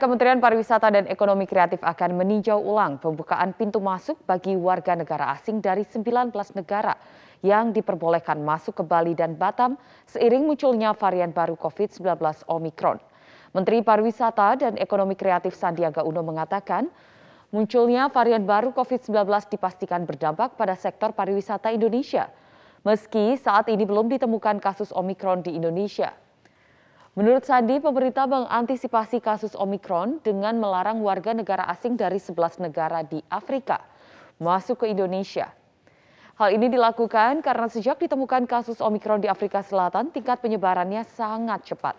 Kementerian Pariwisata dan Ekonomi Kreatif akan meninjau ulang pembukaan pintu masuk bagi warga negara asing dari 19 negara yang diperbolehkan masuk ke Bali dan Batam seiring munculnya varian baru COVID-19 Omikron. Menteri Pariwisata dan Ekonomi Kreatif Sandiaga Uno mengatakan, munculnya varian baru COVID-19 dipastikan berdampak pada sektor pariwisata Indonesia, meski saat ini belum ditemukan kasus Omikron di Indonesia. Menurut Sandi, pemerintah mengantisipasi kasus Omikron dengan melarang warga negara asing dari 11 negara di Afrika masuk ke Indonesia. Hal ini dilakukan karena sejak ditemukan kasus Omikron di Afrika Selatan, tingkat penyebarannya sangat cepat.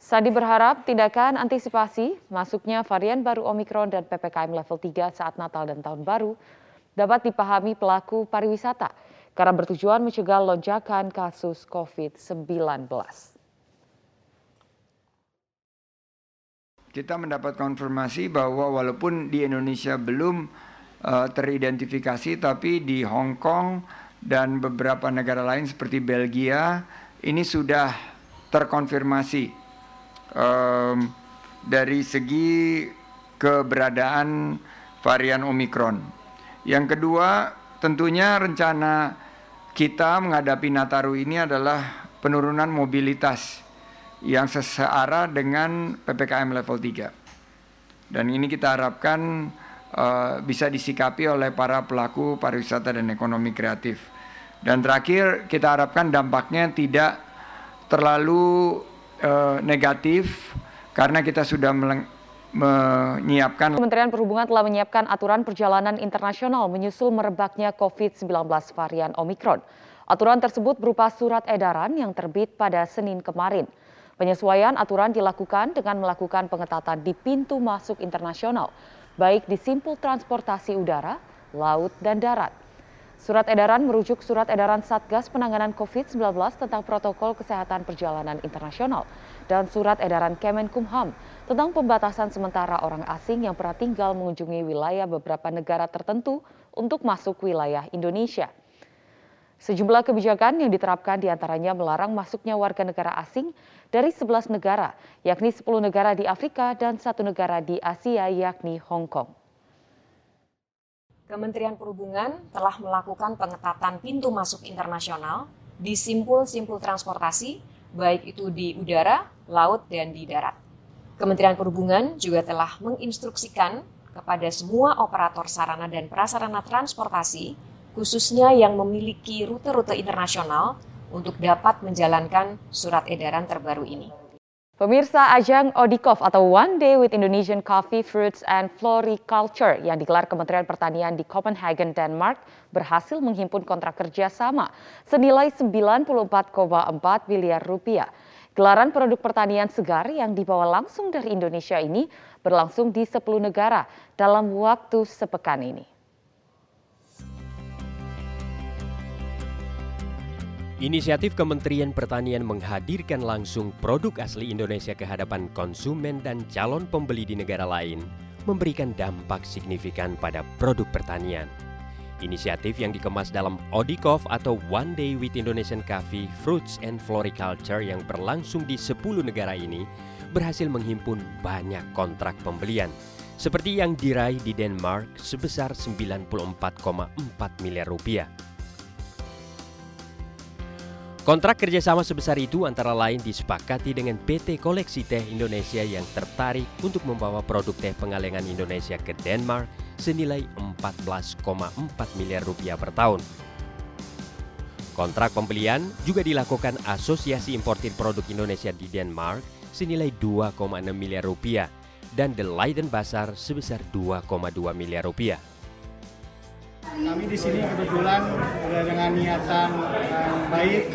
Sandi berharap tindakan antisipasi masuknya varian baru Omikron dan PPKM level 3 saat Natal dan Tahun Baru dapat dipahami pelaku pariwisata karena bertujuan mencegah lonjakan kasus COVID-19. Kita mendapat konfirmasi bahwa walaupun di Indonesia belum uh, teridentifikasi, tapi di Hong Kong dan beberapa negara lain seperti Belgia ini sudah terkonfirmasi um, dari segi keberadaan varian Omikron. Yang kedua, tentunya rencana kita menghadapi Nataru ini adalah penurunan mobilitas yang sesearah dengan PPKM level 3. Dan ini kita harapkan uh, bisa disikapi oleh para pelaku pariwisata dan ekonomi kreatif. Dan terakhir kita harapkan dampaknya tidak terlalu uh, negatif karena kita sudah menyiapkan. Kementerian Perhubungan telah menyiapkan aturan perjalanan internasional menyusul merebaknya COVID-19 varian Omikron. Aturan tersebut berupa surat edaran yang terbit pada Senin kemarin. Penyesuaian aturan dilakukan dengan melakukan pengetatan di pintu masuk internasional, baik di simpul transportasi udara, laut, dan darat. Surat edaran merujuk surat edaran Satgas Penanganan COVID-19 tentang protokol kesehatan perjalanan internasional dan surat edaran Kemenkumham tentang pembatasan sementara orang asing yang pernah tinggal mengunjungi wilayah beberapa negara tertentu untuk masuk wilayah Indonesia. Sejumlah kebijakan yang diterapkan di antaranya melarang masuknya warga negara asing dari 11 negara, yakni 10 negara di Afrika dan satu negara di Asia, yakni Hong Kong. Kementerian Perhubungan telah melakukan pengetatan pintu masuk internasional di simpul-simpul transportasi, baik itu di udara, laut, dan di darat. Kementerian Perhubungan juga telah menginstruksikan kepada semua operator sarana dan prasarana transportasi khususnya yang memiliki rute-rute internasional untuk dapat menjalankan surat edaran terbaru ini. Pemirsa ajang Odikov atau One Day with Indonesian Coffee, Fruits and Floriculture yang digelar Kementerian Pertanian di Copenhagen, Denmark berhasil menghimpun kontrak kerja sama senilai 94,4 miliar rupiah. Gelaran produk pertanian segar yang dibawa langsung dari Indonesia ini berlangsung di 10 negara dalam waktu sepekan ini. Inisiatif Kementerian Pertanian menghadirkan langsung produk asli Indonesia ke hadapan konsumen dan calon pembeli di negara lain memberikan dampak signifikan pada produk pertanian. Inisiatif yang dikemas dalam Odikov atau One Day with Indonesian Coffee, Fruits and Floriculture yang berlangsung di 10 negara ini berhasil menghimpun banyak kontrak pembelian seperti yang diraih di Denmark sebesar 94,4 miliar rupiah. Kontrak kerjasama sebesar itu antara lain disepakati dengan PT Koleksi Teh Indonesia yang tertarik untuk membawa produk teh pengalengan Indonesia ke Denmark senilai 14,4 miliar rupiah per tahun. Kontrak pembelian juga dilakukan Asosiasi Importir Produk Indonesia di Denmark senilai 2,6 miliar rupiah dan The Leiden Basar sebesar 2,2 miliar rupiah. Kami di sini kebetulan dengan niatan yang baik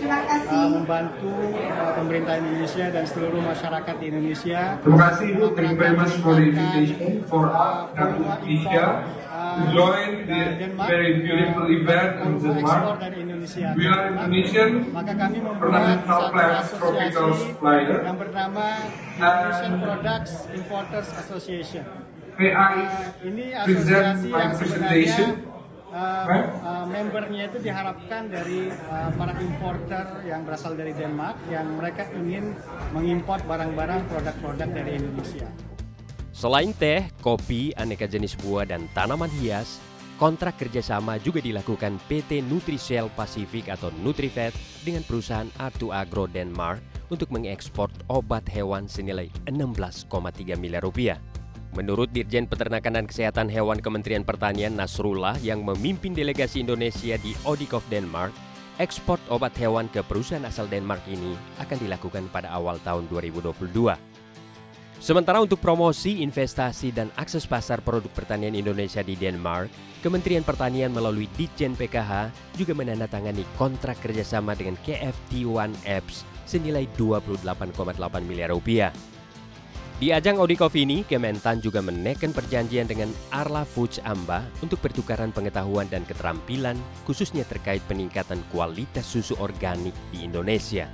ingin uh, membantu uh, pemerintah Indonesia dan seluruh masyarakat di Indonesia. Terima kasih. Thank you very much for the invitation for us Indonesia to join the very beautiful event in Denmark. We are Indonesian Maka kami membuat satu asosiasi yang bernama Indonesian Products Importers Association. May I present my presentation? Uh, uh, membernya itu diharapkan dari uh, para importer yang berasal dari Denmark yang mereka ingin mengimpor barang-barang produk-produk dari Indonesia. Selain teh, kopi, aneka jenis buah, dan tanaman hias, kontrak kerjasama juga dilakukan PT Nutrisel Pacific atau Nutrivet dengan perusahaan Artu Agro Denmark untuk mengekspor obat hewan senilai 16,3 miliar rupiah. Menurut Dirjen Peternakan dan Kesehatan Hewan Kementerian Pertanian Nasrullah yang memimpin delegasi Indonesia di Odikov Denmark, ekspor obat hewan ke perusahaan asal Denmark ini akan dilakukan pada awal tahun 2022. Sementara untuk promosi, investasi, dan akses pasar produk pertanian Indonesia di Denmark, Kementerian Pertanian melalui Ditjen PKH juga menandatangani kontrak kerjasama dengan KFT One Apps senilai 28,8 miliar rupiah. Di ajang Audikov ini, Kementan juga menekan perjanjian dengan Arla Foods Amba untuk pertukaran pengetahuan dan keterampilan khususnya terkait peningkatan kualitas susu organik di Indonesia.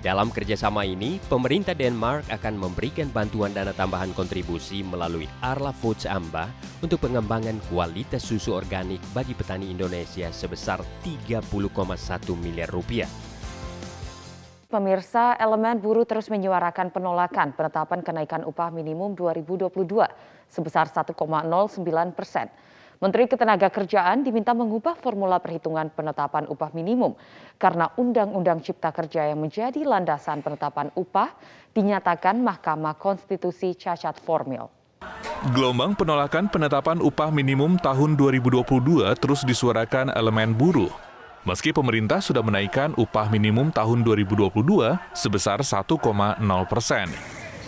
Dalam kerjasama ini, pemerintah Denmark akan memberikan bantuan dana tambahan kontribusi melalui Arla Foods Amba untuk pengembangan kualitas susu organik bagi petani Indonesia sebesar 30,1 miliar rupiah. Pemirsa, elemen buruh terus menyuarakan penolakan penetapan kenaikan upah minimum 2022 sebesar 1,09 persen. Menteri Ketenagakerjaan diminta mengubah formula perhitungan penetapan upah minimum karena Undang-Undang Cipta Kerja yang menjadi landasan penetapan upah dinyatakan Mahkamah Konstitusi cacat formil. Gelombang penolakan penetapan upah minimum tahun 2022 terus disuarakan elemen buruh. Meski pemerintah sudah menaikkan upah minimum tahun 2022 sebesar 1,0 persen.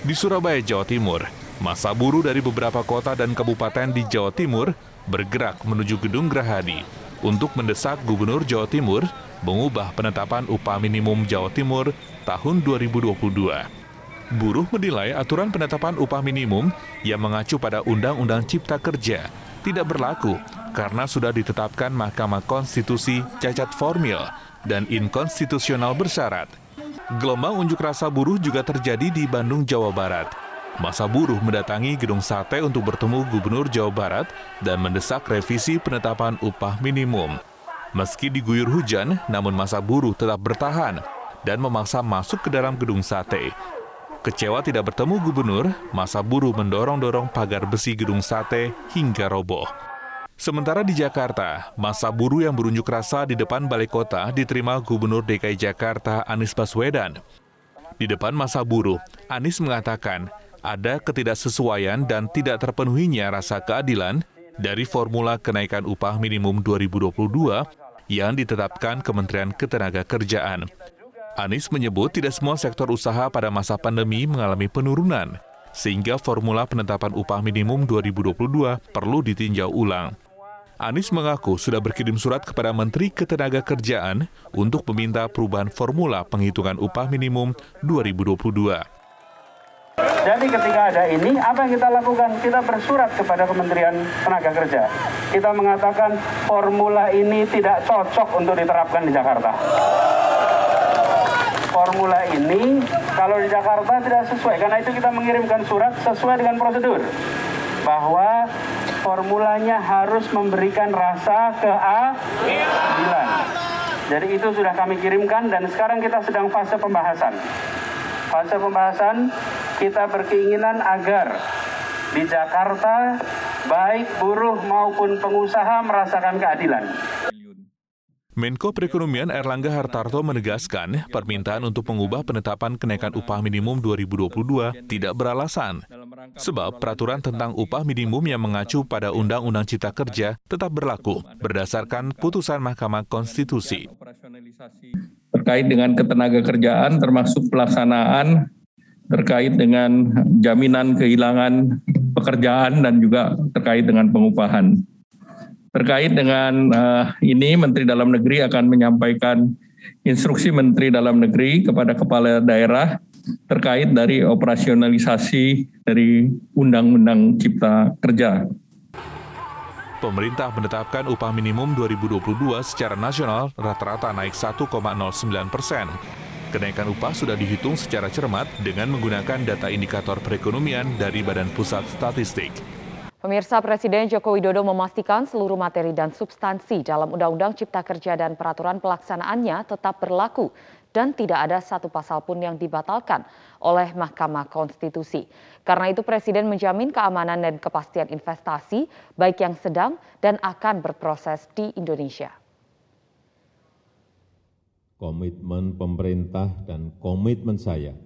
Di Surabaya, Jawa Timur, masa buruh dari beberapa kota dan kabupaten di Jawa Timur bergerak menuju Gedung Gerahadi untuk mendesak Gubernur Jawa Timur mengubah penetapan upah minimum Jawa Timur tahun 2022. Buruh menilai aturan penetapan upah minimum yang mengacu pada Undang-Undang Cipta Kerja tidak berlaku karena sudah ditetapkan Mahkamah Konstitusi cacat formil dan inkonstitusional bersyarat. Gelombang unjuk rasa buruh juga terjadi di Bandung, Jawa Barat. Masa buruh mendatangi gedung sate untuk bertemu Gubernur Jawa Barat dan mendesak revisi penetapan upah minimum. Meski diguyur hujan, namun masa buruh tetap bertahan dan memaksa masuk ke dalam gedung sate. Kecewa tidak bertemu gubernur, masa buruh mendorong-dorong pagar besi gedung sate hingga roboh. Sementara di Jakarta, masa buruh yang berunjuk rasa di depan balai kota diterima Gubernur DKI Jakarta Anies Baswedan. Di depan masa buruh, Anies mengatakan ada ketidaksesuaian dan tidak terpenuhinya rasa keadilan dari formula kenaikan upah minimum 2022 yang ditetapkan Kementerian Ketenagakerjaan. Anies menyebut tidak semua sektor usaha pada masa pandemi mengalami penurunan, sehingga formula penetapan upah minimum 2022 perlu ditinjau ulang. Anies mengaku sudah berkirim surat kepada Menteri Ketenagakerjaan untuk meminta perubahan formula penghitungan upah minimum 2022. Jadi ketika ada ini, apa yang kita lakukan? Kita bersurat kepada Kementerian Tenaga Kerja. Kita mengatakan formula ini tidak cocok untuk diterapkan di Jakarta. Formula ini kalau di Jakarta tidak sesuai, karena itu kita mengirimkan surat sesuai dengan prosedur. Bahwa formulanya harus memberikan rasa keadilan. Jadi itu sudah kami kirimkan dan sekarang kita sedang fase pembahasan. Fase pembahasan kita berkeinginan agar di Jakarta baik buruh maupun pengusaha merasakan keadilan. Menko Perekonomian Erlangga Hartarto menegaskan permintaan untuk mengubah penetapan kenaikan upah minimum 2022 tidak beralasan. Sebab peraturan tentang upah minimum yang mengacu pada Undang-Undang Cipta Kerja tetap berlaku berdasarkan putusan Mahkamah Konstitusi terkait dengan ketenaga kerjaan termasuk pelaksanaan terkait dengan jaminan kehilangan pekerjaan dan juga terkait dengan pengupahan. Terkait dengan uh, ini Menteri Dalam Negeri akan menyampaikan instruksi Menteri Dalam Negeri kepada kepala daerah terkait dari operasionalisasi dari Undang-Undang Cipta Kerja pemerintah menetapkan upah minimum 2022 secara nasional rata-rata naik 1,09 persen. Kenaikan upah sudah dihitung secara cermat dengan menggunakan data indikator perekonomian dari Badan Pusat Statistik. Pemirsa Presiden Joko Widodo memastikan seluruh materi dan substansi dalam Undang-Undang Cipta Kerja dan peraturan pelaksanaannya tetap berlaku dan tidak ada satu pasal pun yang dibatalkan oleh Mahkamah Konstitusi. Karena itu Presiden menjamin keamanan dan kepastian investasi baik yang sedang dan akan berproses di Indonesia. Komitmen pemerintah dan komitmen saya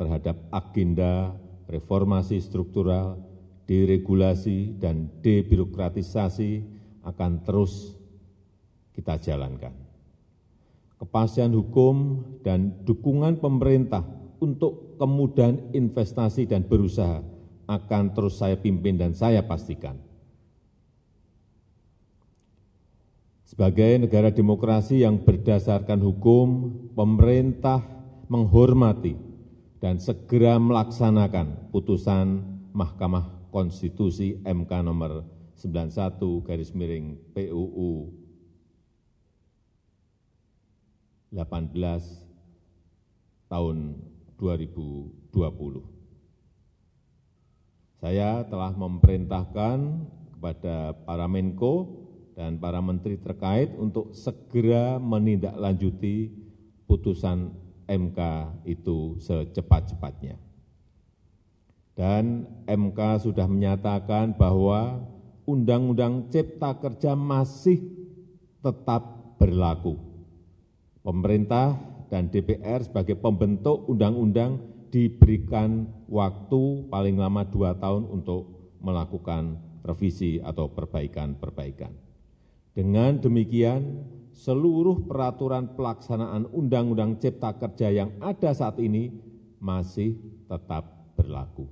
terhadap agenda reformasi struktural deregulasi dan debirokratisasi akan terus kita jalankan. Kepastian hukum dan dukungan pemerintah untuk kemudahan investasi dan berusaha akan terus saya pimpin dan saya pastikan. Sebagai negara demokrasi yang berdasarkan hukum, pemerintah menghormati dan segera melaksanakan putusan Mahkamah Konstitusi MK nomor 91 garis miring PUU 18 tahun 2020. Saya telah memerintahkan kepada para Menko dan para menteri terkait untuk segera menindaklanjuti putusan MK itu secepat-cepatnya dan mk sudah menyatakan bahwa undang undang cipta kerja masih tetap berlaku pemerintah dan dpr sebagai pembentuk undang undang diberikan waktu paling lama dua tahun untuk melakukan revisi atau perbaikan-perbaikan. Dengan demikian, seluruh peraturan pelaksanaan Undang-Undang Cipta Kerja yang ada saat ini masih tetap berlaku.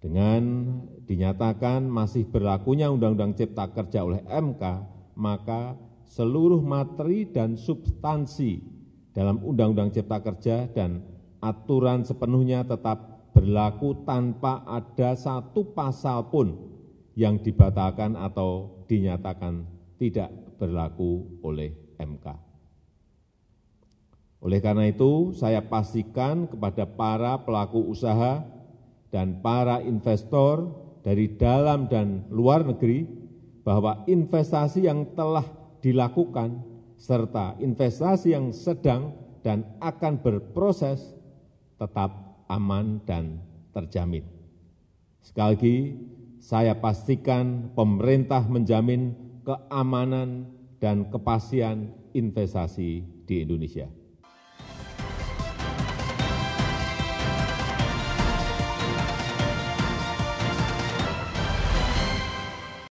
Dengan dinyatakan masih berlakunya Undang-Undang Cipta Kerja oleh MK, maka seluruh materi dan substansi dalam Undang-Undang Cipta Kerja dan aturan sepenuhnya tetap berlaku tanpa ada satu pasal pun yang dibatalkan atau dinyatakan tidak berlaku oleh MK. Oleh karena itu, saya pastikan kepada para pelaku usaha dan para investor dari dalam dan luar negeri bahwa investasi yang telah dilakukan serta investasi yang sedang dan akan berproses tetap aman dan terjamin. Sekali lagi, saya pastikan pemerintah menjamin keamanan dan kepastian investasi di Indonesia.